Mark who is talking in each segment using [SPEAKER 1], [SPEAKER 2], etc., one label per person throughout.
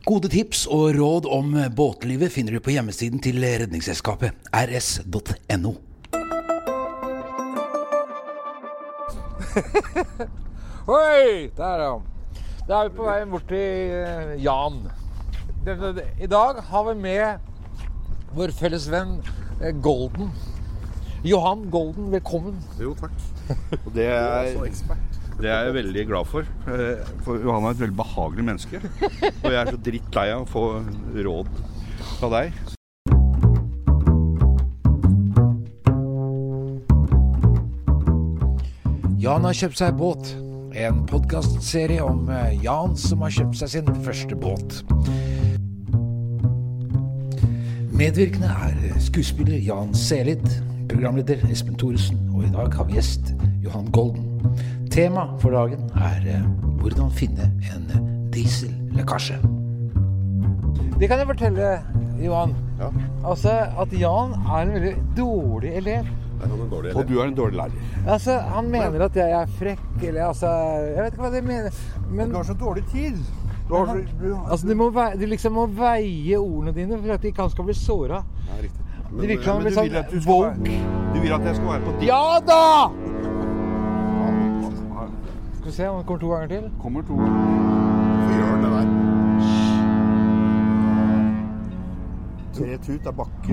[SPEAKER 1] Gode tips og råd om båtlivet finner du på hjemmesiden til Redningsselskapet, rs.no.
[SPEAKER 2] Oi! Der, ja. Da er vi på vei bort til eh, Jan. I dag har vi med vår felles venn eh, Golden. Johan Golden, velkommen.
[SPEAKER 3] Jo, takk.
[SPEAKER 4] Og det er, det er jeg veldig glad for. eh, For Johan er et veldig behagelig menneske. Og jeg er så drittlei av å få råd fra deg.
[SPEAKER 2] Jan har kjøpt seg båt. En podkastserie om eh, Jan som har kjøpt seg sin første båt. Medvirkende er skuespiller Jan Selid, programleder Espen Thoresen, og i dag har vi gjest Johan Golden. Tema for dagen er eh, hvordan finne en diesellekkasje. Det kan jeg fortelle, Johan.
[SPEAKER 3] Ja,
[SPEAKER 2] Altså at Jan er en veldig dårlig elev.
[SPEAKER 3] er dårlig
[SPEAKER 4] Og du er en dårlig lærer.
[SPEAKER 2] Altså, Han mener at jeg er frekk, eller altså Jeg vet ikke hva de mener. Men du
[SPEAKER 4] har så dårlig tid. Du har så, du,
[SPEAKER 2] altså, du, må du liksom må veie ordene dine for at ikke han skal bli såra.
[SPEAKER 3] Ja, riktig.
[SPEAKER 2] Det virker som han
[SPEAKER 4] men
[SPEAKER 2] blir
[SPEAKER 4] du vil at du
[SPEAKER 2] sånn
[SPEAKER 4] skal
[SPEAKER 2] woke.
[SPEAKER 4] du vil at jeg skal være på ditt
[SPEAKER 2] Ja da! Skal vi se om den kommer to ganger til.
[SPEAKER 4] Kommer to
[SPEAKER 3] Hvorfor gjør den det der?
[SPEAKER 4] Tre tut er bakke.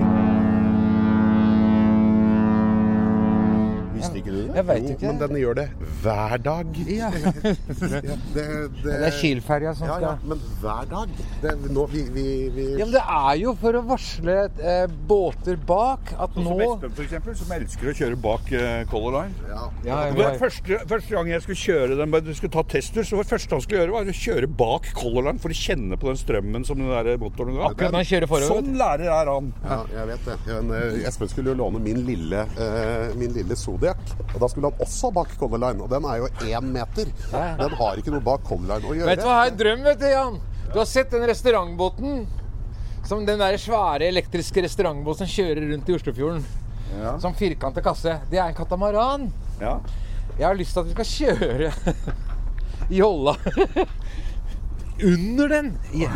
[SPEAKER 3] Visste ikke du det?
[SPEAKER 2] Jeg vet
[SPEAKER 3] Jo,
[SPEAKER 2] ikke.
[SPEAKER 3] Men den gjør det hver dag.
[SPEAKER 2] Ja.
[SPEAKER 3] Ja, det, det,
[SPEAKER 2] Det er Kiel-ferja som
[SPEAKER 3] Ja,
[SPEAKER 2] skal
[SPEAKER 3] ja, men hver dag. Det, nå, vi, vi, vi
[SPEAKER 2] Ja, men Det er jo for å varsle eh, båter bak at
[SPEAKER 4] nå som Espen, eksempel, som elsker å kjøre bak eh, Color Line.
[SPEAKER 3] ja.
[SPEAKER 2] ja,
[SPEAKER 4] var første, første gang jeg skulle kjøre den, jeg skulle ta tester, så var det første han skulle gjøre, var å kjøre bak Color Line for å kjenne på den strømmen som den der motoren ga.
[SPEAKER 2] Akkurat når han kjører forover.
[SPEAKER 4] Sånn lærer er han.
[SPEAKER 3] Ja, jeg vet det. Men, eh, Espen skulle jo låne min lille, eh, min lille Zodiac. Og da skulle han også bak Color Line. Og den er jo én meter. Den har ikke noe bak Color å gjøre.
[SPEAKER 2] Vet du hva, jeg har en drøm, vet du, Jan. Du har sett den restaurantbåten? Som den der svære elektriske restaurantbåten som kjører rundt i Oslofjorden.
[SPEAKER 4] Ja.
[SPEAKER 2] Som firkanta kasse. Det er en katamaran.
[SPEAKER 4] Ja.
[SPEAKER 2] Jeg har lyst til at vi skal kjøre jolla under den. Ja.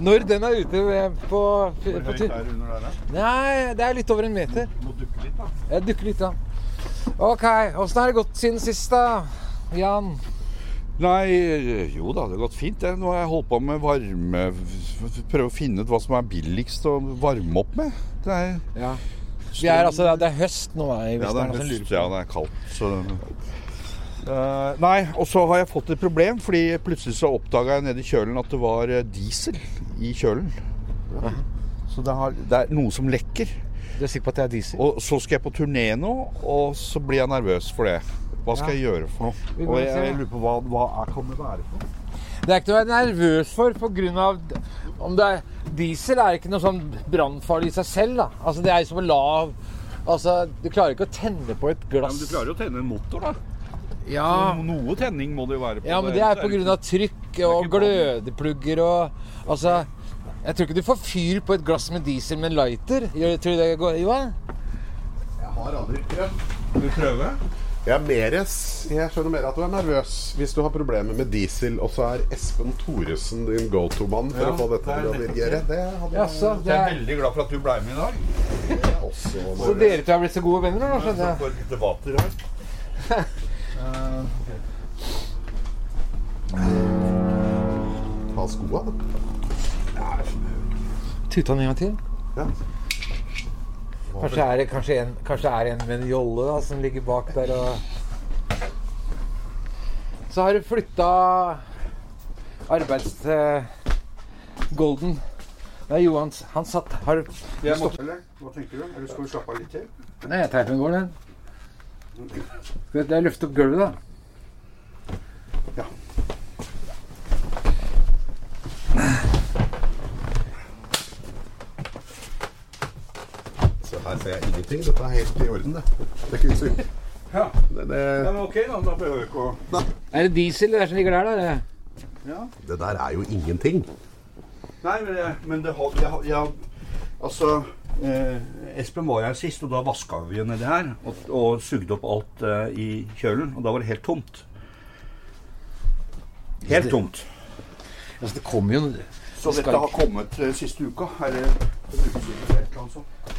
[SPEAKER 2] Når den er ute på, på
[SPEAKER 4] Høyt
[SPEAKER 2] er
[SPEAKER 4] det under der, da.
[SPEAKER 2] Nei, det er litt over en meter.
[SPEAKER 4] Du Må dukke litt, da.
[SPEAKER 2] Jeg dukker litt, da. OK, åssen har det gått siden sist, da? Jan?
[SPEAKER 4] Nei, jo da, det har gått fint. Det. Nå har jeg holdt på med varme Prøve å finne ut hva som er billigst å varme opp med. Det er,
[SPEAKER 2] Ja. Vi er altså, det er høst nå, da.
[SPEAKER 4] ja, det
[SPEAKER 2] er
[SPEAKER 4] høst,
[SPEAKER 2] lurer
[SPEAKER 4] ja, det er kaldt. Så. Uh, nei, og så har jeg fått et problem, fordi plutselig så oppdaga jeg nede i kjølen at det var eh, diesel i kjølen. Så det, har, det er noe som lekker.
[SPEAKER 2] Du er sikker på at det er diesel?
[SPEAKER 4] Og så skal jeg på turné nå, og så blir jeg nervøs for det. Hva skal
[SPEAKER 2] Ja.
[SPEAKER 4] jeg gjøre for noe? Og jeg, jeg lurer på hva, hva er, til å være for?
[SPEAKER 2] Det er ikke noe å være nervøs for pga. om det er Diesel er ikke noe sånn brannfarlig i seg selv. da. Altså Det er som å la Altså, Du klarer ikke å tenne på et
[SPEAKER 4] Ja,
[SPEAKER 2] glass.
[SPEAKER 4] men du klarer jo å tenne en motor, da.
[SPEAKER 2] Ja,
[SPEAKER 4] Noe tenning må det jo være på.
[SPEAKER 2] ja men det er pga. trykk og glødeplugger og Altså Jeg tror ikke du får fyr på et glass med diesel med en lighter. Gjør- Tror du det går, Johan?
[SPEAKER 3] Jeg har aldri prøvd.
[SPEAKER 4] Vil du prøve?
[SPEAKER 3] Jeg er mer Jeg skjønner mer at du er nervøs hvis du har problemer med diesel, og så er Espen Thoresen din go to-mann for
[SPEAKER 4] Ja,
[SPEAKER 3] å få dette til å
[SPEAKER 4] det.
[SPEAKER 3] Det
[SPEAKER 4] Jeg er veldig glad for at du ble med i dag.
[SPEAKER 3] også
[SPEAKER 2] Så
[SPEAKER 3] nervøs.
[SPEAKER 2] dere to har blitt så gode venner nå, skjønner jeg.
[SPEAKER 4] For litt vater her.
[SPEAKER 3] Ta skoa, da.
[SPEAKER 2] Tuta han en gang til.
[SPEAKER 3] Ja.
[SPEAKER 2] Kanskje er det kanskje en, kanskje er en med en jolle da, som ligger bak der og Så har du flytta arbeids... eh, Golden Nei, Johan han satt har, du-
[SPEAKER 4] Jeg må, eller? Hva tenker du? Eller skal vi slappe av litt til?
[SPEAKER 2] Nei, jeg tar den går, den. Skal jeg løfte opp gulvet, da?
[SPEAKER 3] Her ser jeg ingenting. Dette er helt i orden, det. Det er ikke synd.
[SPEAKER 4] Ja.
[SPEAKER 3] Det, det,
[SPEAKER 4] ja men ok, da. Da behøver vi ikke å
[SPEAKER 2] Er det diesel det der som ligger der, da?
[SPEAKER 4] ja.
[SPEAKER 3] det der er jo ingenting.
[SPEAKER 4] Nei, men, jeg, men det har jeg, jeg, Altså eh, Espen var her sist, og da vaska vi nedi her. Og, og sugde opp alt eh, i kjølen. Og da var det helt tomt. Helt tomt.
[SPEAKER 2] Altså, det kom jo
[SPEAKER 4] Så dette har kommet eh, siste uka. Eller er en uke siden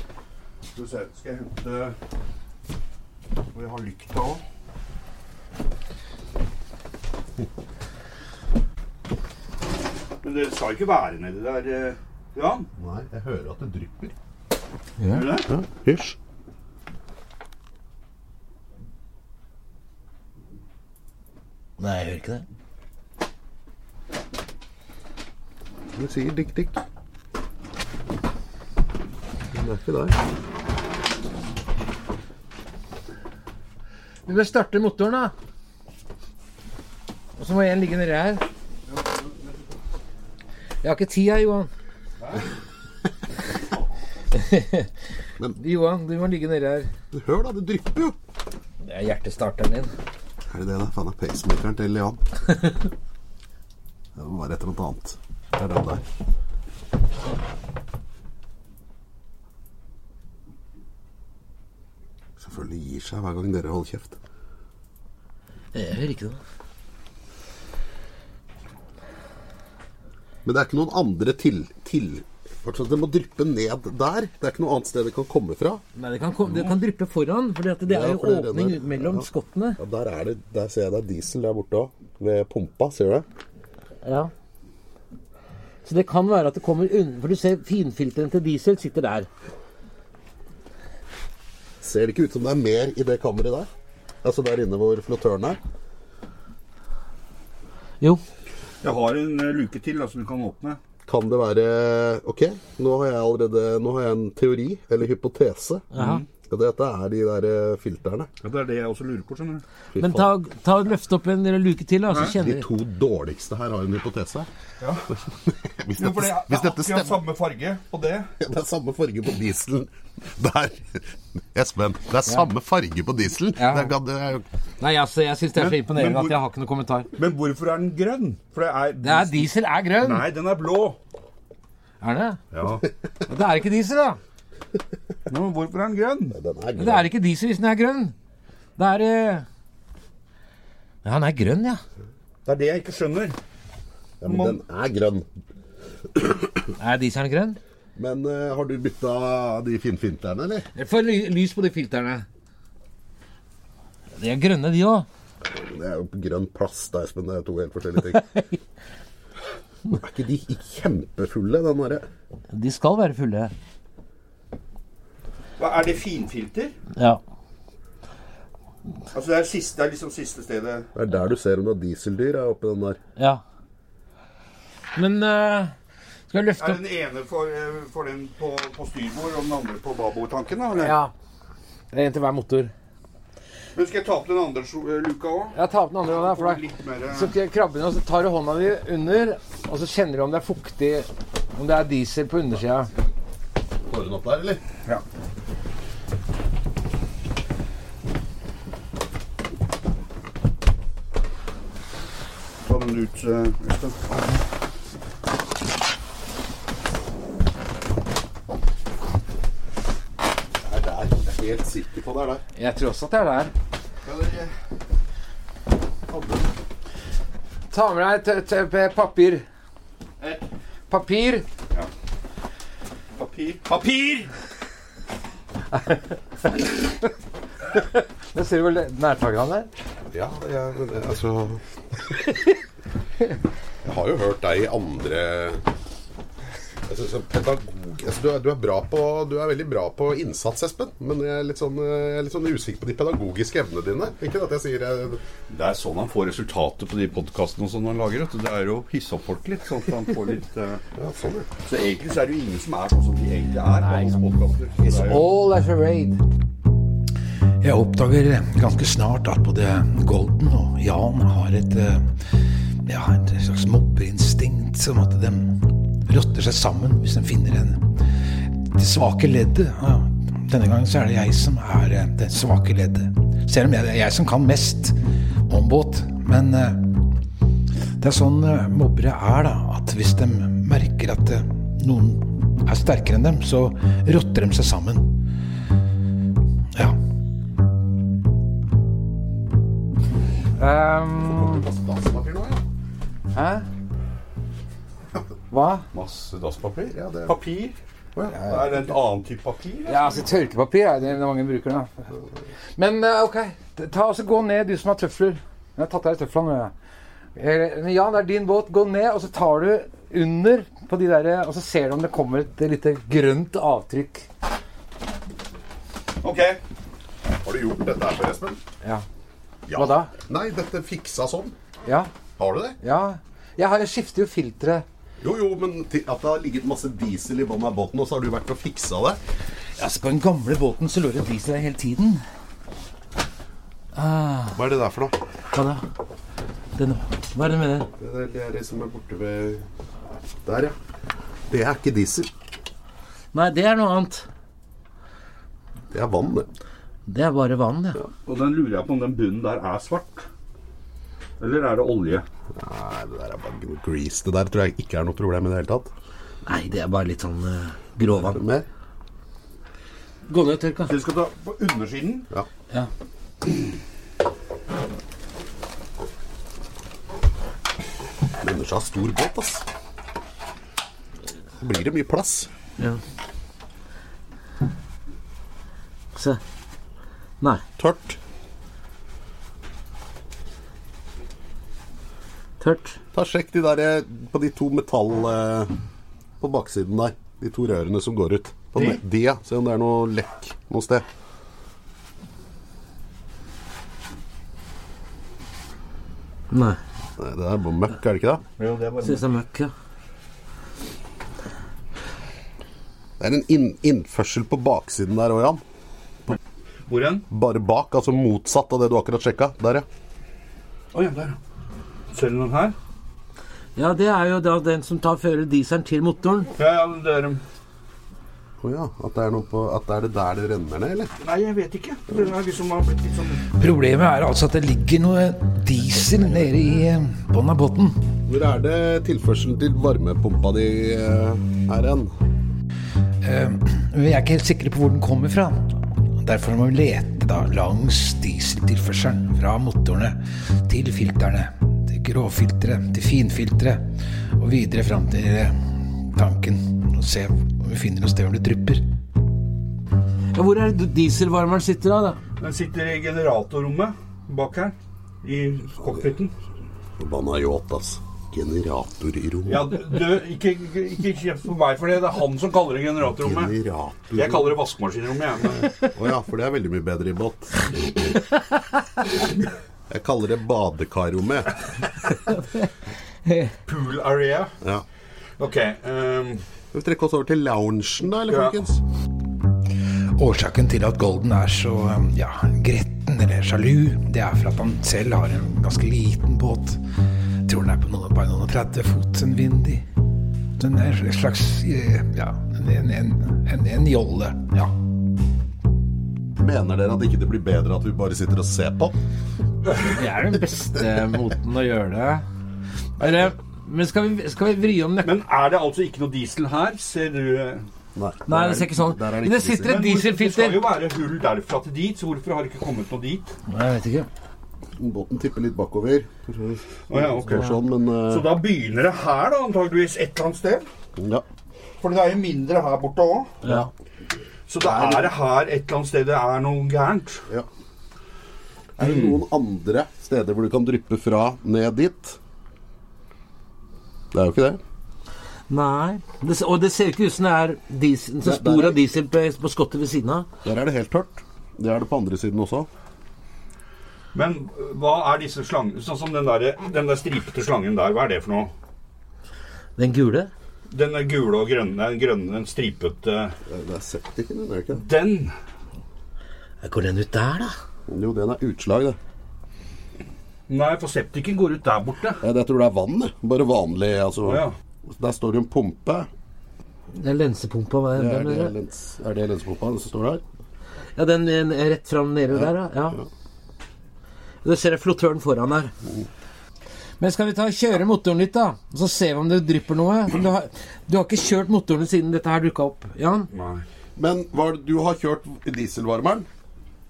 [SPEAKER 4] Skal vi se, skal jeg hente Og jeg har lykta òg. Men det skal ikke være nedi der, eh, Jan?
[SPEAKER 3] Nei, jeg hører at det drypper.
[SPEAKER 4] Gjør det?
[SPEAKER 3] Ja, Hysj.
[SPEAKER 5] Nei, jeg hører ikke det.
[SPEAKER 3] Det sier dikk-dikk. Det er ikke der.
[SPEAKER 5] Vi bør starte motoren, da. Og så må en ligge nedi her. Jeg har ikke tid her, Johan.
[SPEAKER 3] Men-
[SPEAKER 5] Johan, du må ligge nedi her.
[SPEAKER 3] Du Hør, da. Det drypper jo.
[SPEAKER 5] Det er hjertestarteren din.
[SPEAKER 3] Er det det, da? Faen, er pacemakeren til Jan. Det må være et eller annet annet. Det er den der. Selvfølgelig gir seg hver gang dere holder kjeft.
[SPEAKER 5] Jeg hører ikke det.
[SPEAKER 3] Men det er ikke noen andre til... til Det må dryppe ned der. Det er ikke noe annet sted det kan komme fra.
[SPEAKER 5] Nei, det kan, kom, det kan dryppe foran, for det er jo
[SPEAKER 3] ja,
[SPEAKER 5] åpning
[SPEAKER 3] renner.
[SPEAKER 5] mellom
[SPEAKER 3] Ja.
[SPEAKER 5] skottene.
[SPEAKER 3] Ja, der, er det, der ser jeg det er diesel der borte òg. Ved pumpa. Ser du det?
[SPEAKER 5] Ja. Så det kan være at det kommer under For du ser finfilteren til diesel sitter der.
[SPEAKER 3] Ser det ikke ut som det er mer i det kammeret der? Altså der inne hvor flottøren er?
[SPEAKER 5] Jo.
[SPEAKER 4] Jeg har en eh, luke til da, som du kan åpne.
[SPEAKER 3] Kan det være Ok, nå har jeg allerede Nå har jeg en teori, eller hypotese.
[SPEAKER 5] Jaha.
[SPEAKER 3] Og dette er de der eh, filterne.
[SPEAKER 4] Ja, det er det jeg også lurer på. skjønner du.
[SPEAKER 5] Men ta, ta og løft opp en luke til, Altså, så
[SPEAKER 3] De to dårligste her har en hypotese.
[SPEAKER 4] Ja.
[SPEAKER 3] Hvis
[SPEAKER 4] Jo,
[SPEAKER 3] dette,
[SPEAKER 4] det er,
[SPEAKER 3] hvis
[SPEAKER 4] det er
[SPEAKER 3] dette stemmer
[SPEAKER 4] samme farge på det.
[SPEAKER 3] Det er samme farge på dieselen. Der. Espen, det er samme farge på dieselen.
[SPEAKER 5] Ja.
[SPEAKER 3] Det, er, det er jo
[SPEAKER 5] Nei, altså, jeg syns det er så imponerende
[SPEAKER 4] men hvor-
[SPEAKER 5] at jeg har ikke noe kommentar.
[SPEAKER 4] Men hvorfor er den grønn? For det er, diesel.
[SPEAKER 5] Det er diesel er grønn.
[SPEAKER 4] Nei, den er blå.
[SPEAKER 5] Er det?
[SPEAKER 4] Ja.
[SPEAKER 5] Det er ikke diesel, da.
[SPEAKER 4] Men hvorfor er den grønn?
[SPEAKER 3] Den er
[SPEAKER 5] Men
[SPEAKER 3] grønn.
[SPEAKER 5] det er ikke diesel hvis den er grønn. Det er eh, Ja, han er grønn, ja.
[SPEAKER 4] Det er det jeg ikke skjønner.
[SPEAKER 3] Ja, men den er grønn.
[SPEAKER 5] Er dieselen grønn?
[SPEAKER 3] Men uh, har du bytta de finfilterne, eller?
[SPEAKER 5] Jeg ly- lys på de filterne. De er grønne, de òg.
[SPEAKER 3] Det er jo grønn plast, da, Espen. Det er to helt forskjellige ting. Er ikke de kjempefulle, den derre?
[SPEAKER 5] De skal være fulle.
[SPEAKER 4] Hva, er det finfilter?
[SPEAKER 5] Ja.
[SPEAKER 4] Altså det er, siste, det er liksom siste stedet
[SPEAKER 3] Det er der du ser om det er dieseldyr, er oppi den der.
[SPEAKER 5] ja. Men uh, skal jeg løfte
[SPEAKER 4] Er den ene for, eh, for den på, på styrbord og den andre på babordtanken? da? Eller?
[SPEAKER 5] Ja. Det er en til hver motor.
[SPEAKER 4] Men skal jeg ta opp den andre eh, luka òg?
[SPEAKER 5] Jeg ta opp den andre hånda, for da
[SPEAKER 4] mer
[SPEAKER 5] så krabber du og så tar du hånda di under, og så kjenner du om det er fuktig, om det er diesel på undersida.
[SPEAKER 3] Får du den opp der, eller?
[SPEAKER 4] ja. Ut, eh,
[SPEAKER 3] Det er der. Jeg er helt sikker på det er der.
[SPEAKER 5] Jeg tror også at det er der.
[SPEAKER 3] Er... Hadde-
[SPEAKER 5] Ta med deg papir. Papir.
[SPEAKER 4] Papir. Papir!
[SPEAKER 5] Det ser du vel han der?
[SPEAKER 3] Ja, jeg, eh, altså Jeg har jo hørt deg i andre pedagog altså, du, er, du, er bra på, du er veldig bra på innsats, Espen. Men jeg er litt sånn, eh, jeg er litt sånn usikker på de pedagogiske evnene dine. Ikke at jeg sier jeg...
[SPEAKER 4] Det er sånn han får resultater på de podkastene som han lager. Det er å hisse opp folk litt, sånn at han får litt uh...
[SPEAKER 3] ja, sånn, ja.
[SPEAKER 4] Så egentlig så er det jo ingen som er sånn som de egentlig er.
[SPEAKER 5] Nei,
[SPEAKER 4] podcaster. It's er jo-
[SPEAKER 5] All as a raid.
[SPEAKER 2] Jeg oppdager ganske snart at både Golden og Jan har et, eh, ja, et slags mobbeinstinkt, som at de rotter seg sammen hvis de finner en, det svake leddet. Ja, denne gangen så er det jeg som er eh, det svake leddet. Selv om det er jeg som kan mest om båt. Men eh, det er sånn eh, mobbere er, da. At hvis de merker at noen er sterkere enn dem, så rotter de seg sammen. Ja.
[SPEAKER 5] Um, hæ?
[SPEAKER 2] Hva?
[SPEAKER 4] Masse dasspapir.
[SPEAKER 3] Ja, det-
[SPEAKER 4] Papir. Er det et annet type papir?
[SPEAKER 2] Ja, altså tørkepapir er det mange bruker, da. Men eh, ok, ta og så gå ned, du som har tøfler. Jeg har tatt av deg tøflene. nå, ja. Eh, Jan, det er din båt. Gå ned, og så tar du under på de der, og så ser du om det kommer et lite grønt avtrykk.
[SPEAKER 4] Ok.
[SPEAKER 3] Har du gjort dette her før, Espen?
[SPEAKER 2] Ja.
[SPEAKER 3] Ja.
[SPEAKER 2] Hva da?
[SPEAKER 3] Nei, dette fiksa sånn.
[SPEAKER 2] Ja.
[SPEAKER 3] Har du det?
[SPEAKER 2] ja. Jeg, har, jeg skifter jo filtre.
[SPEAKER 3] Jo, jo, men til at det har ligget masse diesel i bånn av båten, og så har du vært og fiksa det.
[SPEAKER 2] Altså, På den gamle båten så lå det diesel der hele tiden.
[SPEAKER 3] Hva er det der for noe?
[SPEAKER 2] Hva da? Den, hva er det med den?
[SPEAKER 3] Det er det, er det som er borte ved Der, ja. Det er ikke diesel.
[SPEAKER 2] Nei, det er noe annet.
[SPEAKER 3] Det er vann, det.
[SPEAKER 2] Det er bare vann, ja.
[SPEAKER 4] Og den lurer jeg på om den bunnen der er svart. Eller er det olje?
[SPEAKER 3] Nei, det der er bare grease. Det der tror jeg ikke er noe problem i det hele tatt.
[SPEAKER 2] Nei, det er bare litt sånn uh, gråvann.
[SPEAKER 3] Mer?
[SPEAKER 2] Gå ned og tørk, da.
[SPEAKER 4] Vi skal ta på undersiden.
[SPEAKER 3] Ja.
[SPEAKER 2] Ja.
[SPEAKER 3] Lønner seg å ha stor båt, ass. Så blir det mye plass.
[SPEAKER 2] ja. Se. Nei.
[SPEAKER 3] Tørt.
[SPEAKER 2] Tørt.
[SPEAKER 3] Ta Sjekk de der eh, på de to metall eh, på baksiden der. De to rørene som går ut. På
[SPEAKER 4] De?
[SPEAKER 3] de? de, ja. Se om det er noe lekk noe sted.
[SPEAKER 2] Nei.
[SPEAKER 3] Nei, det er bare møkk, er det ikke det?
[SPEAKER 4] Jo, det er bare
[SPEAKER 2] Synes det er møkk, ja.
[SPEAKER 3] Det er en inn innførsel på baksiden der òg, Jan.
[SPEAKER 4] Hvor hen?
[SPEAKER 3] Bare bak, altså motsatt av det du akkurat sjekka. Der, ja.
[SPEAKER 4] Oh, ja, der, ja. Du den her?
[SPEAKER 2] Ja, det er jo da den som tar fører dieselen til motoren.
[SPEAKER 4] Ja, ja, det er
[SPEAKER 3] Å ja. At det er noe på At det er det der det renner ned, eller?
[SPEAKER 4] Nei, jeg vet ikke. Den er liksom har blitt litt sånn
[SPEAKER 2] Problemet er altså at det ligger noe diesel nede i eh, bånn av båten.
[SPEAKER 3] Hvor er det tilførselen til varmepumpa di eh, er hen?
[SPEAKER 2] Vi er ikke helt sikre på hvor den kommer fra. Derfor må vi lete da langs dieseltilførselen fra motorene til filtrene, til gråfiltre, til finfiltre og videre fram til eh, tanken. Og se om vi finner noe sted hvor det drypper. Ja, hvor er det dieselvarmeren sitter da?
[SPEAKER 4] Den sitter i generatorrommet bak her. I cockpiten.
[SPEAKER 3] Forbanna yacht, ass. Generator i rommet.
[SPEAKER 4] Ja, du, ikke, ikke, ikke kjeft på meg for det. Det er han som kaller det generatorrommet.
[SPEAKER 3] Generator
[SPEAKER 4] Jeg kaller det vaskemaskinrommet, jeg. Men
[SPEAKER 3] oh, ja, for det er veldig mye bedre i båt. Jeg kaller det badekarrommet.
[SPEAKER 4] pool area.
[SPEAKER 3] Ja.
[SPEAKER 4] Ok. ehm,
[SPEAKER 3] Skal vi trekke oss over til loungen, da, eller,
[SPEAKER 4] Ja.
[SPEAKER 3] folkens?
[SPEAKER 2] Årsaken til at Golden er så um, ja, gretten eller sjalu, det er for at han selv har en ganske liten båt. Jeg tror den er på noen, bare noen og 30 fot, en Windy. Den er en slags eh, ja, en, en, en, en jolle. Ja.
[SPEAKER 3] Mener dere at ikke det blir bedre at vi bare sitter og ser på?
[SPEAKER 2] Det er den beste måten å gjøre det. Eller, men skal vi, skal vi vri om nøkkelen?
[SPEAKER 4] Men er det altså ikke noe diesel her? Ser du
[SPEAKER 3] Nei,
[SPEAKER 2] Nei, det ser ikke sånn.
[SPEAKER 3] ut. er
[SPEAKER 2] Men det sitter et
[SPEAKER 4] dieselfilter. Det skal jo være hull derfra til dit, så hvorfor har det ikke kommet noe dit?
[SPEAKER 2] Nei, jeg vet ikke.
[SPEAKER 3] Båten tipper litt bakover.
[SPEAKER 4] Oh, ja, okay.
[SPEAKER 3] Sånn, men
[SPEAKER 4] Så
[SPEAKER 3] eh,
[SPEAKER 4] da begynner det her, da, antageligvis et eller annet sted?
[SPEAKER 3] ja.
[SPEAKER 4] For det er jo mindre her borte òg.
[SPEAKER 2] Ja.
[SPEAKER 4] Så da er det her et eller annet sted det er noe gærent.
[SPEAKER 3] ja. Er det noen andre steder hvor du kan dryppe fra ned dit? Det er jo ikke det.
[SPEAKER 2] Nei. Det, og det ser ikke ut som det er diesel, så spor av diesel på, på skottet ved siden av.
[SPEAKER 3] Der er det helt tørt. Det er det på andre siden også.
[SPEAKER 4] Men hva er disse slangene Sånn som den der, den der stripete slangen der, hva er det for noe?
[SPEAKER 2] Den gule.
[SPEAKER 4] Den er gule og grønne, den grønne, den stripete
[SPEAKER 3] Det er septiken, er det ikke?
[SPEAKER 4] Den!
[SPEAKER 2] Går den ut der, da?
[SPEAKER 3] Jo, den er utslag, det.
[SPEAKER 4] Nei, for septiken går ut der borte.
[SPEAKER 3] Jeg, Jeg tror det er vann, det. Bare vanlig, altså.
[SPEAKER 4] Ja.
[SPEAKER 3] Der står det en pumpe.
[SPEAKER 2] Det er lensepumpa. Hva
[SPEAKER 3] Det
[SPEAKER 2] er
[SPEAKER 3] er,
[SPEAKER 2] det?
[SPEAKER 3] det lens, er det lensepumpa som står der?
[SPEAKER 2] Ja, den er rett fram nede der, ja. ja. Du ser flottøren foran der. Men skal vi ta og kjøre motoren litt, da? Og så vi om det drypper noe? Du har, du har ikke kjørt motoren siden dette her dukka opp, Jan?
[SPEAKER 4] Nei.
[SPEAKER 3] Men hva er du har kjørt dieselvarmeren.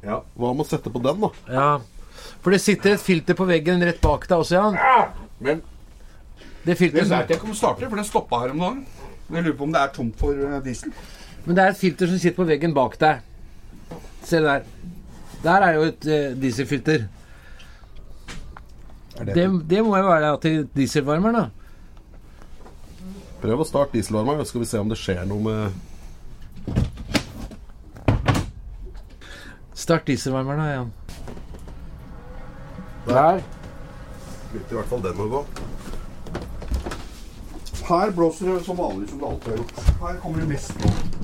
[SPEAKER 4] Ja.
[SPEAKER 3] Hva med å sette på den, da?
[SPEAKER 2] Ja. For det sitter et filter på veggen rett bak deg også, Jan.
[SPEAKER 4] Men
[SPEAKER 5] Det
[SPEAKER 4] Den
[SPEAKER 5] filteret som
[SPEAKER 4] jeg ikke om starter, for det stoppa her om dagen. Jeg lurer på om det er tomt for eh, diesel.
[SPEAKER 5] Men det er et filter som sitter på veggen bak deg. Se der. Der er jo et eh, dieselfilter. Det, det må jo være til dieselvarmeren, da.
[SPEAKER 3] Prøv å starte dieselvarmeren, så skal vi se om det skjer noe med
[SPEAKER 5] Start dieselvarmeren, da, Jan. Der.
[SPEAKER 3] Begynte i hvert fall den å gå.
[SPEAKER 4] Her blåser det som vanlig, som det alltid har gjort. Her kommer det mest nå.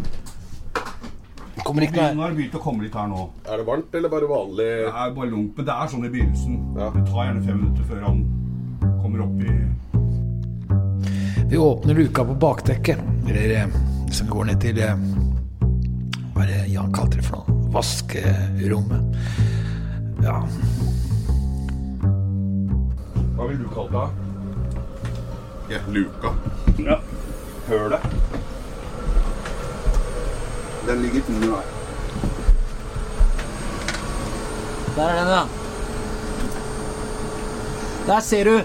[SPEAKER 5] Kommer ikke
[SPEAKER 4] Nå har det begynt å komme litt her nå.
[SPEAKER 3] Er det varmt eller bare vanlig?
[SPEAKER 4] Det er bare lungt, men det er sånn i begynnelsen.
[SPEAKER 3] Ja.
[SPEAKER 4] Det tar gjerne fem minutter før han kommer opp i
[SPEAKER 2] Vi åpner luka på bakdekket, eller eh, som går ned til eh, Hva er det Jan kalte det for noe? Vaskerommet. Ja,
[SPEAKER 4] Hva vil du kalle det?
[SPEAKER 3] Ja, luka.
[SPEAKER 4] Ja. Hølet. Den ligger under der.
[SPEAKER 5] Der er den, ja. Der ser du.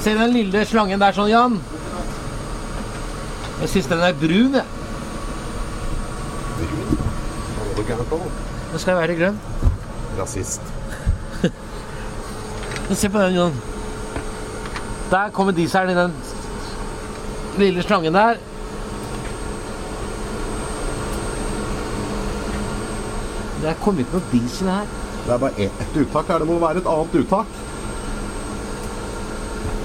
[SPEAKER 5] Se den lille slangen der sånn, Jan. Jeg syns den er brun, jeg. Nå skal jeg være grønn.
[SPEAKER 3] Rasist.
[SPEAKER 5] Se på den, Jan. Der kommer dieselen i den lille slangen der. Det er kommet noe diesel her.
[SPEAKER 3] Det er bare ett uttak her. Det må være et annet uttak.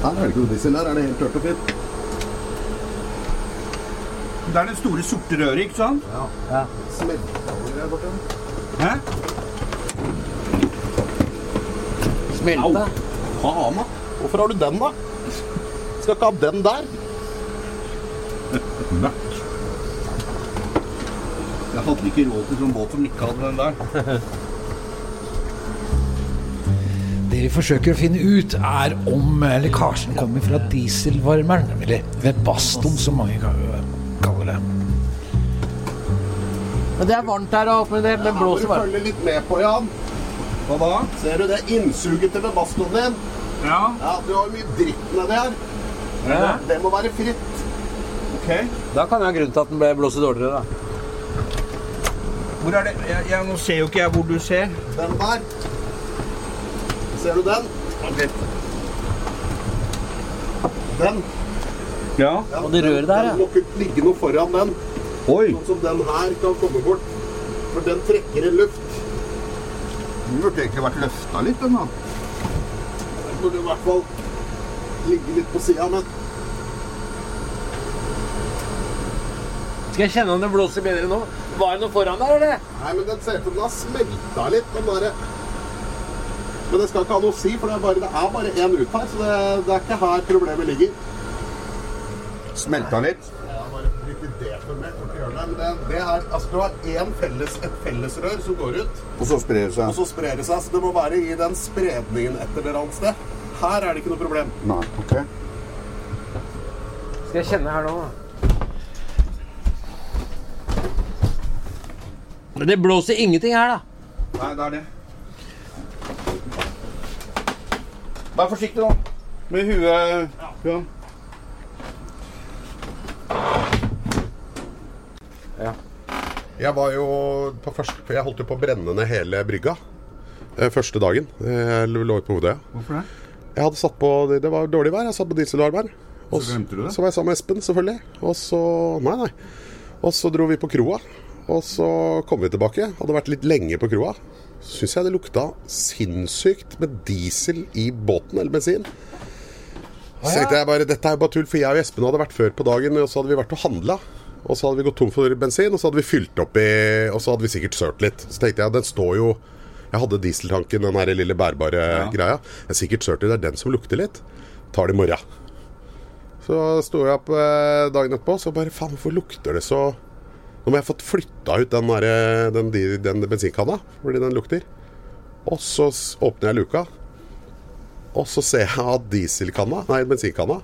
[SPEAKER 3] Her er det ikke noe diesel. Her er det helt tørt og fint.
[SPEAKER 4] Det er den store sorte røret, ikke sant?
[SPEAKER 5] Ja.
[SPEAKER 3] Smelter der borte.
[SPEAKER 4] Hæ?
[SPEAKER 5] Au!
[SPEAKER 3] Faen, da. Hvorfor har du den, da? Skal ikke ha den der.
[SPEAKER 4] Jeg hadde ikke råd til sånn båt som ikke hadde den der.
[SPEAKER 2] Det vi forsøker å finne ut, er om lekkasjen kommer fra dieselvarmeren, eller ved som mange kaller det.
[SPEAKER 5] Men det er varmt her men det, det blåser
[SPEAKER 3] du
[SPEAKER 5] bare.
[SPEAKER 3] følge litt med på, Jan.
[SPEAKER 4] Hva da?
[SPEAKER 3] Ser du det innsuget til bastoen din?
[SPEAKER 4] Ja.
[SPEAKER 3] Ja, du har mye dritt nedi her.
[SPEAKER 5] Ja.
[SPEAKER 3] Det må være fritt.
[SPEAKER 4] Ok.
[SPEAKER 5] Da kan jeg ha grunn til at den ble blåst dårligere, da.
[SPEAKER 4] Hvor er det? Jeg, jeg, nå ser jo ikke jeg hvor du ser.
[SPEAKER 3] Den der. Ser du den? Den.
[SPEAKER 4] Ja.
[SPEAKER 3] Ja,
[SPEAKER 5] Og det røret der, ja.
[SPEAKER 3] Den må ikke ligge noe foran den.
[SPEAKER 4] Oi.
[SPEAKER 3] Sånn som den her kan komme bort. For den trekker en luft.
[SPEAKER 4] Den burde egentlig vært løfta litt, den da.
[SPEAKER 3] Den burde i hvert fall ligge litt på sida, men
[SPEAKER 5] Skal jeg kjenne om det blåser bedre nå? Var det noe foran der, eller?
[SPEAKER 3] Nei, men den ser ut som den har smelta litt. Den der. Men det skal ikke ha noe å si, for det er bare, det er bare én ut her. Så det, det er ikke her problemet ligger.
[SPEAKER 4] Smelta litt.
[SPEAKER 3] Ja, bare litt deformert å gjøre det. Men det, det er, altså, du har én felles, et fellesrør som går ut,
[SPEAKER 4] Og så sprer det seg.
[SPEAKER 3] og så sprer det seg. Så det må være i den spredningen et eller annet sted. Her er det ikke noe problem.
[SPEAKER 4] Nei, ok.
[SPEAKER 5] Skal jeg kjenne her nå, da? Det blåser ingenting her, da.
[SPEAKER 4] Nei, det er det. Vær forsiktig nå. Med huet ja.
[SPEAKER 3] Jeg var jo på første, Jeg holdt jo på å brenne ned hele brygga eh, første dagen. Jeg lå på hodet.
[SPEAKER 4] Hvorfor det?
[SPEAKER 3] Jeg hadde satt på Det det var dårlig vær. Jeg satt på dieselvarmer. Og
[SPEAKER 4] Så glemte du det?
[SPEAKER 3] Så var jeg sammen med Espen, selvfølgelig. Og så Nei, nei. Og så dro vi på kroa. Og så kom vi tilbake. Hadde vært litt lenge på kroa. Syns jeg det lukta sinnssykt med diesel i båten, eller bensin. Så tenkte jeg bare dette er jo bare tull, for jeg og Espen hadde vært før på dagen, og så hadde vi vært og handla. Og så hadde vi gått tom for bensin, og så hadde vi fylt opp i Og så hadde vi sikkert sølt litt. Så tenkte jeg den står jo Jeg hadde dieseltanken, den her lille bærbare greia. Jeg har sikkert sølt i, det er den som lukter litt. Tar det i morgen. Så sto jeg opp eh, dagen etterpå, så bare faen, hvorfor lukter det så Nå må jeg fått flytta ut den, der, den, den, den bensinkanna, fordi den lukter. Og så åpner jeg luka, og så ser jeg at dieselkanna, nei, bensinkanna,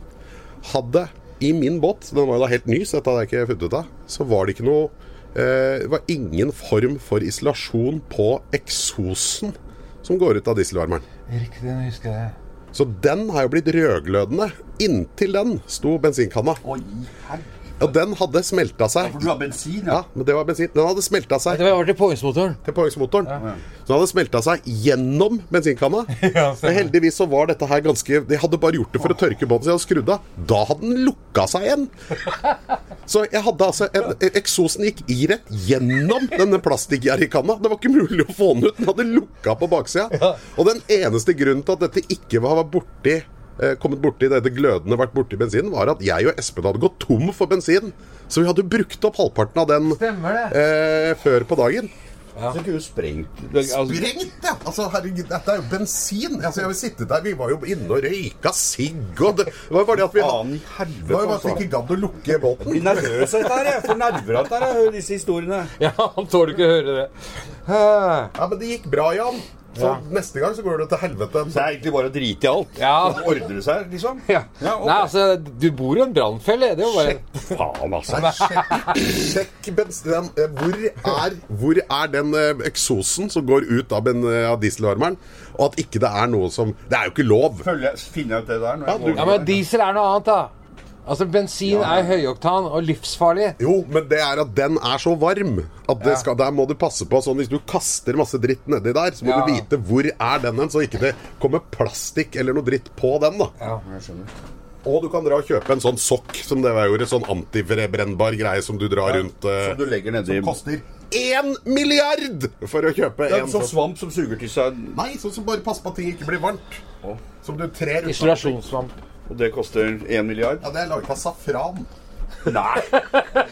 [SPEAKER 3] hadde i min båt, den var jo da helt ny, så dette hadde jeg ikke funnet ut av, så var det ikke noe eh, Det var ingen form for isolasjon på eksosen som går ut av dieselvarmeren.
[SPEAKER 2] Riktig, nå husker jeg.
[SPEAKER 3] Så den har jo blitt rødglødende. Inntil den sto bensinkanna.
[SPEAKER 4] Oi, herre.
[SPEAKER 3] Og den hadde smelta seg.
[SPEAKER 4] Ja, For du har bensin,
[SPEAKER 3] Ja, men det var bensin. Den hadde smelta seg
[SPEAKER 2] Det var til påhengsmotoren.
[SPEAKER 3] til påhengsmotoren. Så den hadde smelta seg gjennom bensinkanna. Men heldigvis så var dette her ganske De hadde bare gjort det for å tørke båten jeg hadde skrudd av. Da hadde den lukka seg igjen. Så jeg hadde altså en, Eksosen gikk i rett gjennom denne plastikkjerrikanna. Det var ikke mulig å få den ut. Den hadde lukka på baksida. Og den eneste grunnen til at dette ikke var borti kommet borti dette glødende vært borti bensinen, var at jeg og Espen hadde gått tom for bensin. Så vi hadde brukt opp halvparten av den eh, før på dagen.
[SPEAKER 4] Så kunne du sprengt altså,
[SPEAKER 3] Sprengt, ja! Altså, herregud, dette er jo bensin. Altså, jeg har jo sittet der, Vi var jo inne og røyka sigg og Det var jo bare det at vi
[SPEAKER 4] Faen i
[SPEAKER 3] Det
[SPEAKER 4] helvete,
[SPEAKER 3] var jo bare at vi
[SPEAKER 4] altså.
[SPEAKER 3] ikke gadd å lukke båten.
[SPEAKER 4] blir nervøs av dette her. Jeg får nerver av dette her, jeg hører disse historiene.
[SPEAKER 2] Ja, han tåler ikke å høre det.
[SPEAKER 3] Ja, Men det gikk bra, Jan. Så neste gang så går det til helvete.
[SPEAKER 4] Så det er egentlig bare å drite i alt.
[SPEAKER 2] Ja.
[SPEAKER 4] Så ordner det seg, liksom.
[SPEAKER 2] Ja.
[SPEAKER 4] Ja, okay.
[SPEAKER 2] Nei, altså, du bor i en brannfelle. Det er jo bare
[SPEAKER 4] Faen, altså.
[SPEAKER 3] Nei, sjekk, sjekk bensin. eh, Hvor er, hvor er den eh, eksosen som går ut av, ben, eh, av dieselvarmeren? Og at ikke det er noe som Det er jo ikke lov.
[SPEAKER 4] Følge, finne ut det der? Når
[SPEAKER 3] Ja, du-
[SPEAKER 2] Ja, men diesel er noe annet, da. Altså, Bensin er høyoktan og livsfarlig.
[SPEAKER 3] Jo, men det er at den er så varm at det
[SPEAKER 2] Ja.
[SPEAKER 3] skal, der må du passe på. Sånn, hvis du kaster masse dritt nedi der, så må
[SPEAKER 2] Ja.
[SPEAKER 3] du vite hvor er den hen, så ikke det kommer plastikk eller noe dritt på den. da
[SPEAKER 2] Ja.
[SPEAKER 4] Jeg skjønner.
[SPEAKER 3] Og du kan dra og kjøpe en sånn sokk som det var gjorde. Sånn antibrennbar greie som du drar rundt. eh,
[SPEAKER 4] Som du legger nedi
[SPEAKER 3] koster én milliard for å kjøpe
[SPEAKER 4] ja,
[SPEAKER 3] en
[SPEAKER 4] Sånn
[SPEAKER 3] sånn.
[SPEAKER 4] svamp som suger til seg
[SPEAKER 3] Nei, sånn som bare passer på at ting ikke blir varmt. Som du trer ut av.
[SPEAKER 2] Isolasjonssvamp.
[SPEAKER 4] Og det koster 1 milliard?
[SPEAKER 3] Ja, det er laget av safran.
[SPEAKER 4] Nei!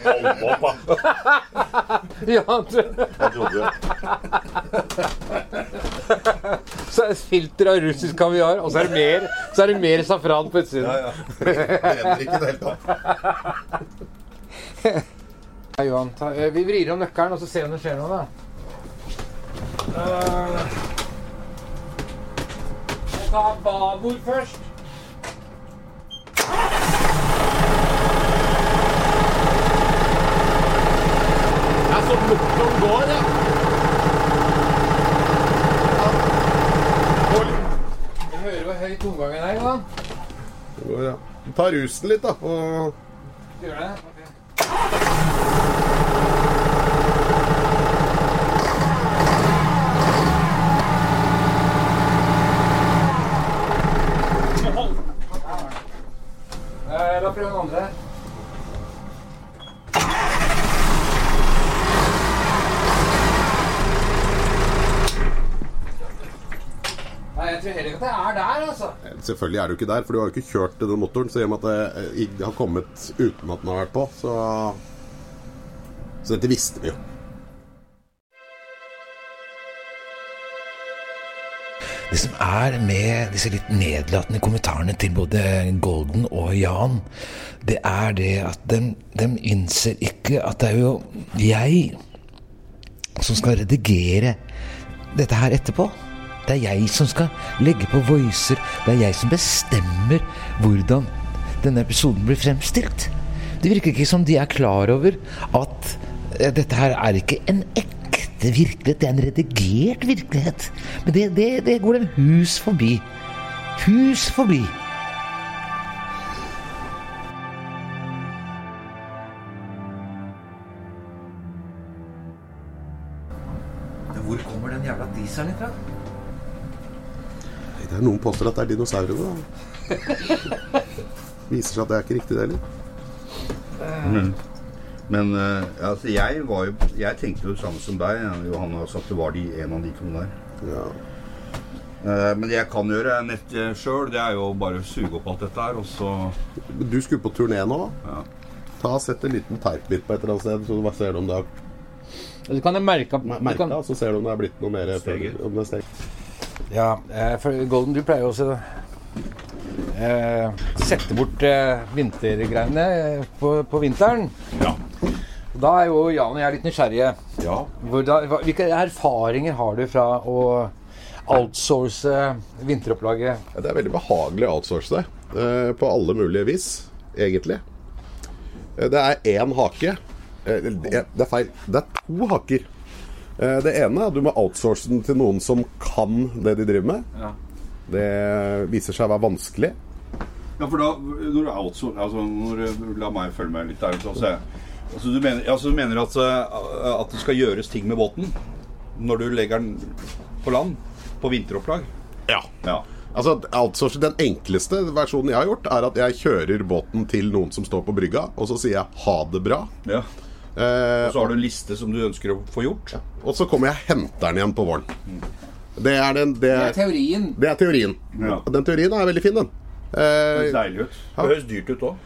[SPEAKER 4] Hold opp, da.
[SPEAKER 2] Ja, du-
[SPEAKER 4] Jeg trodde
[SPEAKER 2] så er det filter av russisk kaviar, og så er det mer, så er det mer safran på utsiden.
[SPEAKER 4] ja, ja.
[SPEAKER 3] Brenner ikke i det hele tatt.
[SPEAKER 2] Ja, Johan, ta, eh, vi vrir om nøkkelen, og så ser vi om det skjer noe, da. Uh, tar babord først. Så motoren går, ja. Du hører hvor høy tomgangen er, da.
[SPEAKER 3] Det går, ja. Ta rusen litt, da. Og
[SPEAKER 2] Gjør det? Ok. Eh, La prøve den andre. Nei, jeg tror heller ikke at det er der, altså.
[SPEAKER 3] Selvfølgelig er du ikke der, for du har jo ikke kjørt den motoren. Så i og med at det eh, har kommet uten at den har vært på, så Så dette visste vi jo.
[SPEAKER 1] Det som er med disse litt nedlatende kommentarene til både Golden og Jan, det er det at de, de innser ikke at det er jo jeg som skal redigere dette her etterpå. Det er jeg som skal legge på voicer. Det er jeg som bestemmer hvordan denne episoden blir fremstilt. Det virker ikke som de er klar over at eh, dette her er ikke en ekte virkelighet, det er en redigert virkelighet. Men det, det, det går dem hus forbi. Hus forbi. Hvor kommer den jævla dieselen ifra?
[SPEAKER 3] Er Noen påstår at det er dinosaurene. da. Viser seg at det er ikke riktig, det heller.
[SPEAKER 4] Men uh, altså, jeg, var jo, jeg tenkte jo det samme som deg, Johanne, altså at det var de, en av de to der.
[SPEAKER 3] Ja.
[SPEAKER 4] Uh, men det jeg kan gjøre nett sjøl, det er jo bare å suge opp alt dette her, og så
[SPEAKER 3] Du skulle på turné nå.
[SPEAKER 4] ja.
[SPEAKER 3] Ta og Sett en liten teipbit på et eller annet sted, så du bare ser om det har
[SPEAKER 2] Du kan merke, du kan,
[SPEAKER 3] så ser du om det er blitt noe mer
[SPEAKER 4] Steger.
[SPEAKER 3] om det er steg.
[SPEAKER 2] Ja, eh, for Golden, du pleier jo også eh, sette bort eh, vintergreiene eh, på, på vinteren.
[SPEAKER 4] Ja.
[SPEAKER 2] Da er jo Jan og jeg litt nysgjerrige.
[SPEAKER 4] ja.
[SPEAKER 2] Hva, hvilke erfaringer har du fra å outsource vinteropplaget?
[SPEAKER 3] Ja, det er veldig behagelig å outsource det. eh, På alle mulige vis, egentlig. Eh, Det er én hake. Eh, Det det er feil. Det er to haker. Eh, Det ene er at du må outsource den til noen som kan det de driver med.
[SPEAKER 2] Ja.
[SPEAKER 3] Det viser seg å være vanskelig.
[SPEAKER 4] Ja, for da, når du outsourcer altså, når du, La meg følge med litt der. Så, altså, du mener, altså, du mener at, eh, at det skal gjøres ting med båten når du legger den på land? På vinteropplag?
[SPEAKER 3] Ja.
[SPEAKER 4] Ja.
[SPEAKER 3] Altså, outsource, Den enkleste versjonen jeg har gjort, er at jeg kjører båten til noen som står på brygga, og så sier jeg 'ha det bra'.
[SPEAKER 4] ja.
[SPEAKER 3] Eh,
[SPEAKER 4] Og så har du en liste som du ønsker å få gjort?
[SPEAKER 3] og så kommer jeg og henter den igjen på våren. Det er, den, det,
[SPEAKER 2] Det er teorien.
[SPEAKER 3] det er teorien.
[SPEAKER 4] Ja.
[SPEAKER 3] Den teorien er veldig fin, den.
[SPEAKER 4] Det
[SPEAKER 3] Eh,
[SPEAKER 4] høres deilig ut. Det høres dyrt ut òg.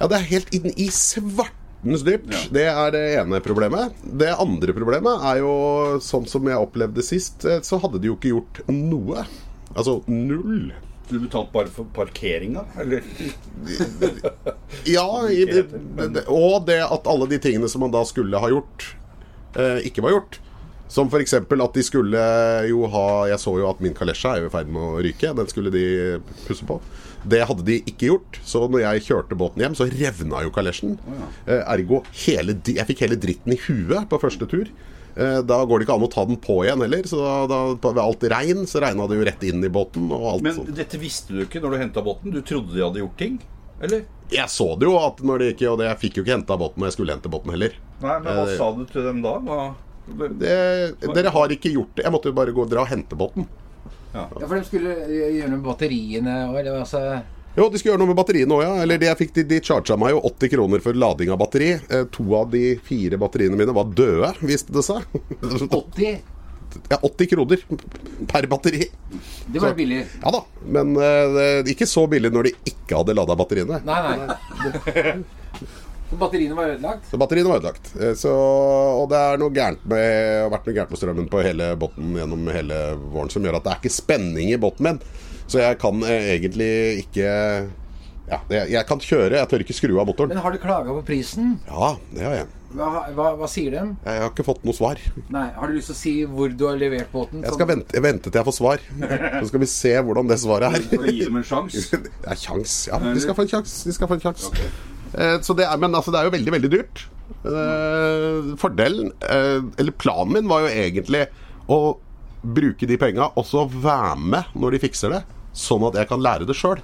[SPEAKER 3] ja, det er helt inn i svartens dyrt.
[SPEAKER 4] Ja.
[SPEAKER 3] Det er det ene problemet. Det andre problemet er jo sånn som jeg opplevde sist, eh, så hadde de jo ikke gjort noe. Altså null.
[SPEAKER 4] Du betalte bare for parkeringa, eller?
[SPEAKER 3] Ja, det, og det at alle de tingene som man da skulle ha gjort, eh, ikke var gjort. Som f.eks. at de skulle jo ha Jeg så jo at min kalesje er jo i ferd med å ryke. Den skulle de pusse på. Det hadde de ikke gjort. Så når jeg kjørte båten hjem, så revna jo kalesjen. Eh, ergo hele, Jeg fikk hele dritten i huet på første tur. Eh, da går det ikke an å ta den på igjen heller. Så da, da, ved alt regn så regna det jo rett inn i båten. Og alt
[SPEAKER 4] Men
[SPEAKER 3] sånt.
[SPEAKER 4] dette visste du ikke når du henta båten? Du trodde de hadde gjort ting? Eller?
[SPEAKER 3] Jeg så det jo at når det gikk, Og det, jeg fikk jo ikke henta båten når jeg skulle hente båten heller.
[SPEAKER 4] Nei, men hva
[SPEAKER 3] Eh,
[SPEAKER 4] sa du til dem da? Hva?
[SPEAKER 3] Det, dere har ikke gjort det. Jeg måtte jo bare gå og dra og hente båten.
[SPEAKER 2] Ja, For de skulle gjøre noe med batteriene og eller, altså,
[SPEAKER 3] Jo, de skulle gjøre noe med batteriene òg, ja. Eller de, jeg fikk, de, de charga meg jo 80 kroner for lading av batteri. Eh, to av de fire batteriene mine var døde, viste det seg.
[SPEAKER 2] 80.
[SPEAKER 3] ja, 80 kroner per batteri.
[SPEAKER 2] Det var
[SPEAKER 3] Så-
[SPEAKER 2] billig.
[SPEAKER 3] Ja da, men eh, ikke så billig når de ikke hadde lada batteriene.
[SPEAKER 2] Nei, nei. Så batteriene var ødelagt?
[SPEAKER 3] Så batteriene var ødelagt. Eh, Så, og det er noe gærent med, har vært noe gærent med strømmen på hele båten gjennom hele våren som gjør at det er ikke spenning i båten min. Så jeg kan eh, egentlig ikke Ja, jeg, jeg kan kjøre, jeg tør ikke skru av motoren.
[SPEAKER 2] Men har du klaga på prisen?
[SPEAKER 3] Ja, det har jeg.
[SPEAKER 2] Hva, hva, hva sier de?
[SPEAKER 3] Jeg har ikke fått noe svar.
[SPEAKER 2] Nei, Har du lyst til å si hvor du har levert båten?
[SPEAKER 3] Jeg skal vente, jeg venter til jeg får svar. Så skal vi se hvordan det svaret er.
[SPEAKER 4] Å gi dem en sjanse?
[SPEAKER 3] Det er. Ja, de skal få en sjanse. De skal få en kjangs. Eh, Så det er, men altså, det er jo veldig, veldig dyrt. Eh, Fordelen, eh, eller planen min, var jo egentlig å bruke de penga og så være med når de fikser det, sånn at jeg kan lære det sjøl.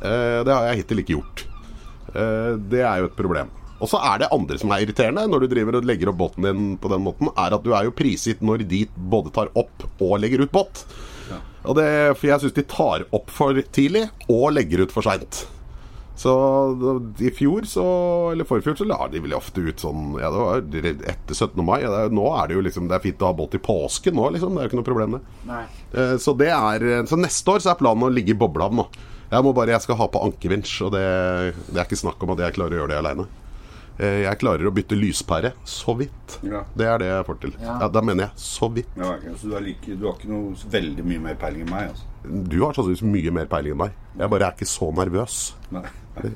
[SPEAKER 3] Det har jeg hittil ikke gjort. Eh, Det er jo et problem. Og så er det andre som er irriterende når du driver og legger opp båten din på den måten, er at du er jo prisgitt når de både tar opp og legger ut båt. Og det, for jeg syns de tar opp for tidlig og legger ut for seint. Så i fjor, så, eller forfjor, så la de vel ofte ut sånn Ja, det var etter 17. mai. Ja, det er, nå er det jo liksom Det er fint å ha båt i påsken nå, liksom. Det er jo ikke noe problem, det. Eh, Så det er Så neste år så er planen å ligge i boblehavn, nå. Jeg må bare Jeg skal ha på ankervinsj, og det, det er ikke snakk om at jeg klarer å gjøre det aleine. Jeg klarer å bytte lyspære så vidt.
[SPEAKER 4] Ja.
[SPEAKER 3] Det er det jeg får til.
[SPEAKER 2] Ja.
[SPEAKER 3] Da mener jeg så vidt.
[SPEAKER 4] Ja, ok, så du, like, du har ikke noe veldig mye mer peiling enn meg? altså?
[SPEAKER 3] Du har sannsynligvis mye mer peiling enn meg. Jeg bare er ikke så nervøs.
[SPEAKER 4] Nei.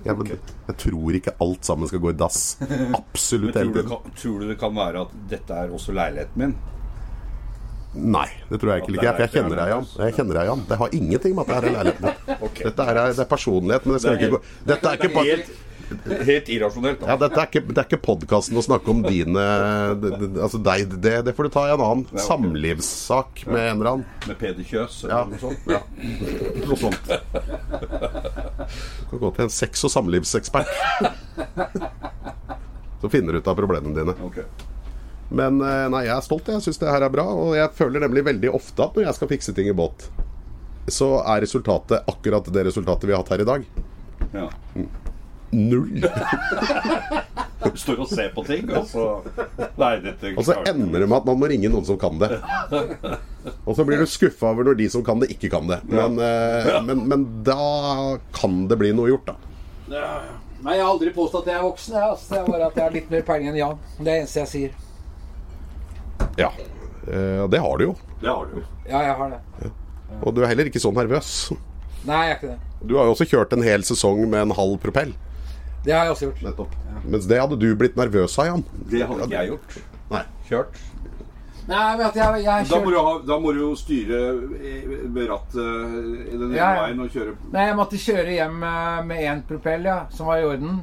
[SPEAKER 3] Jeg, jeg tror ikke alt sammen skal gå i dass. Absolutt hele tiden.
[SPEAKER 4] Tror, tror du det kan være at dette er også leiligheten min?
[SPEAKER 3] Nei, det tror jeg ikke. For jeg kjenner deg, Jan. Jeg kjenner deg, Jan. Det har ingenting med at det er leiligheten
[SPEAKER 4] min
[SPEAKER 3] Dette er, det er personlighet, men det skal
[SPEAKER 4] Det er
[SPEAKER 3] ikke gå Dette er ikke,
[SPEAKER 4] helt, helt irrasjonelt.
[SPEAKER 3] ja, dette er ikke, det er ikke podkasten å snakke om dine Altså deg, det, det får du ta i en annen
[SPEAKER 4] Ja, okay.
[SPEAKER 3] samlivssak med en eller annen.
[SPEAKER 4] Med Peder Kjøs eller
[SPEAKER 3] Ja.
[SPEAKER 4] noe sånt.
[SPEAKER 3] ja. Noe sånt. Du kan gå til en sex- og samlivsekspert. Så finner du ut av problemene dine. Men eh, nei, jeg er stolt. Jeg syns det her er bra. Og jeg føler nemlig veldig ofte at når jeg skal fikse ting i båt, så er resultatet akkurat det resultatet vi har hatt her i dag.
[SPEAKER 4] Ja.
[SPEAKER 3] Null.
[SPEAKER 4] Står og ser på ting, og så Nei, dette
[SPEAKER 3] Og så ender det med at man må ringe noen som kan det. Og så blir du skuffa over når de som kan det, ikke kan det. Men, ja. men, men da kan det bli noe gjort, da.
[SPEAKER 2] Nei, jeg har aldri påstått at jeg er voksen. Jeg, altså. Det er bare at jeg har litt mer peiling enn Jan. Det er det eneste jeg sier.
[SPEAKER 3] Ja. Eh, det har du jo.
[SPEAKER 4] Det har du.
[SPEAKER 2] Ja, jeg har det.
[SPEAKER 3] Og du er heller ikke så nervøs.
[SPEAKER 2] Nei, jeg er ikke det.
[SPEAKER 3] Du har jo også kjørt en hel sesong med en halv propell.
[SPEAKER 2] Det har jeg også gjort.
[SPEAKER 3] Nettopp. Mens det hadde du blitt nervøs av, Jan.
[SPEAKER 4] Det hadde ikke jeg gjort.
[SPEAKER 3] Nei.
[SPEAKER 4] Kjørt.
[SPEAKER 2] Nei, at jeg, jeg
[SPEAKER 4] Da må, du ha, da må du jo styre eh, med rattet i den ene
[SPEAKER 2] Ja, ja.
[SPEAKER 4] veien og kjøre
[SPEAKER 2] Nei, jeg måtte kjøre hjem eh, med én propell, ja, som var i orden.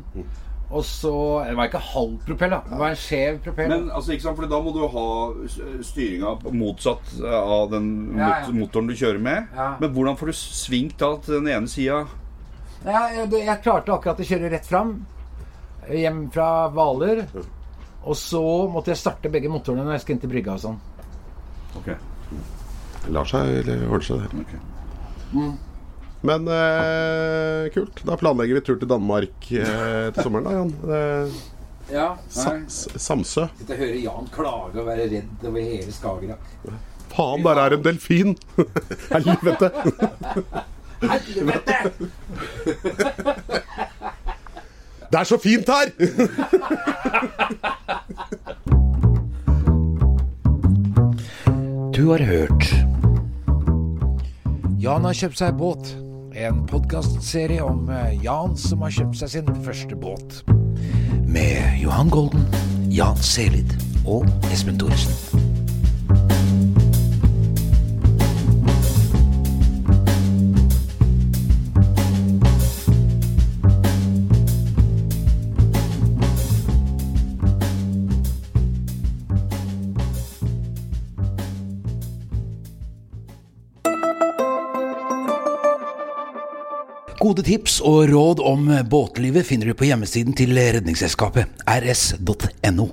[SPEAKER 1] Og så Det var ikke halv propell, da. Det var en skjev propell.
[SPEAKER 4] Men altså, ikke sant, for da må du ha styringa motsatt av den
[SPEAKER 1] Ja, ja.
[SPEAKER 4] motoren du kjører med.
[SPEAKER 1] Ja.
[SPEAKER 4] Men hvordan får du svingt da til den ene sida?
[SPEAKER 1] Ja, jeg, jeg klarte akkurat å kjøre rett fram. Hjem fra Hvaler. Og så måtte jeg starte begge motorene når jeg skulle inn til brygga og sånn.
[SPEAKER 4] Ok.
[SPEAKER 3] Det lar seg ordne seg, det.
[SPEAKER 4] Ok.
[SPEAKER 3] Men eh, kult. Da planlegger vi tur til Danmark eh, til sommeren, da, Jan. Eh,
[SPEAKER 1] Ja,
[SPEAKER 3] Sa S- Samsø.
[SPEAKER 1] Sitte og høre Jan klage og være redd over hele Skagerrak.
[SPEAKER 3] Faen, der er en delfin! Helvete!
[SPEAKER 1] Helvete!
[SPEAKER 3] Det er så fint her!
[SPEAKER 2] Du har hørt Jan har kjøpt seg båt. En podkastserie om eh, Jan som har kjøpt seg sin første båt. Med Johan Golden, Jan Selid og Espen Thoresen. Gode tips og råd om båtlivet finner du på hjemmesiden til Redningsselskapet rs.no.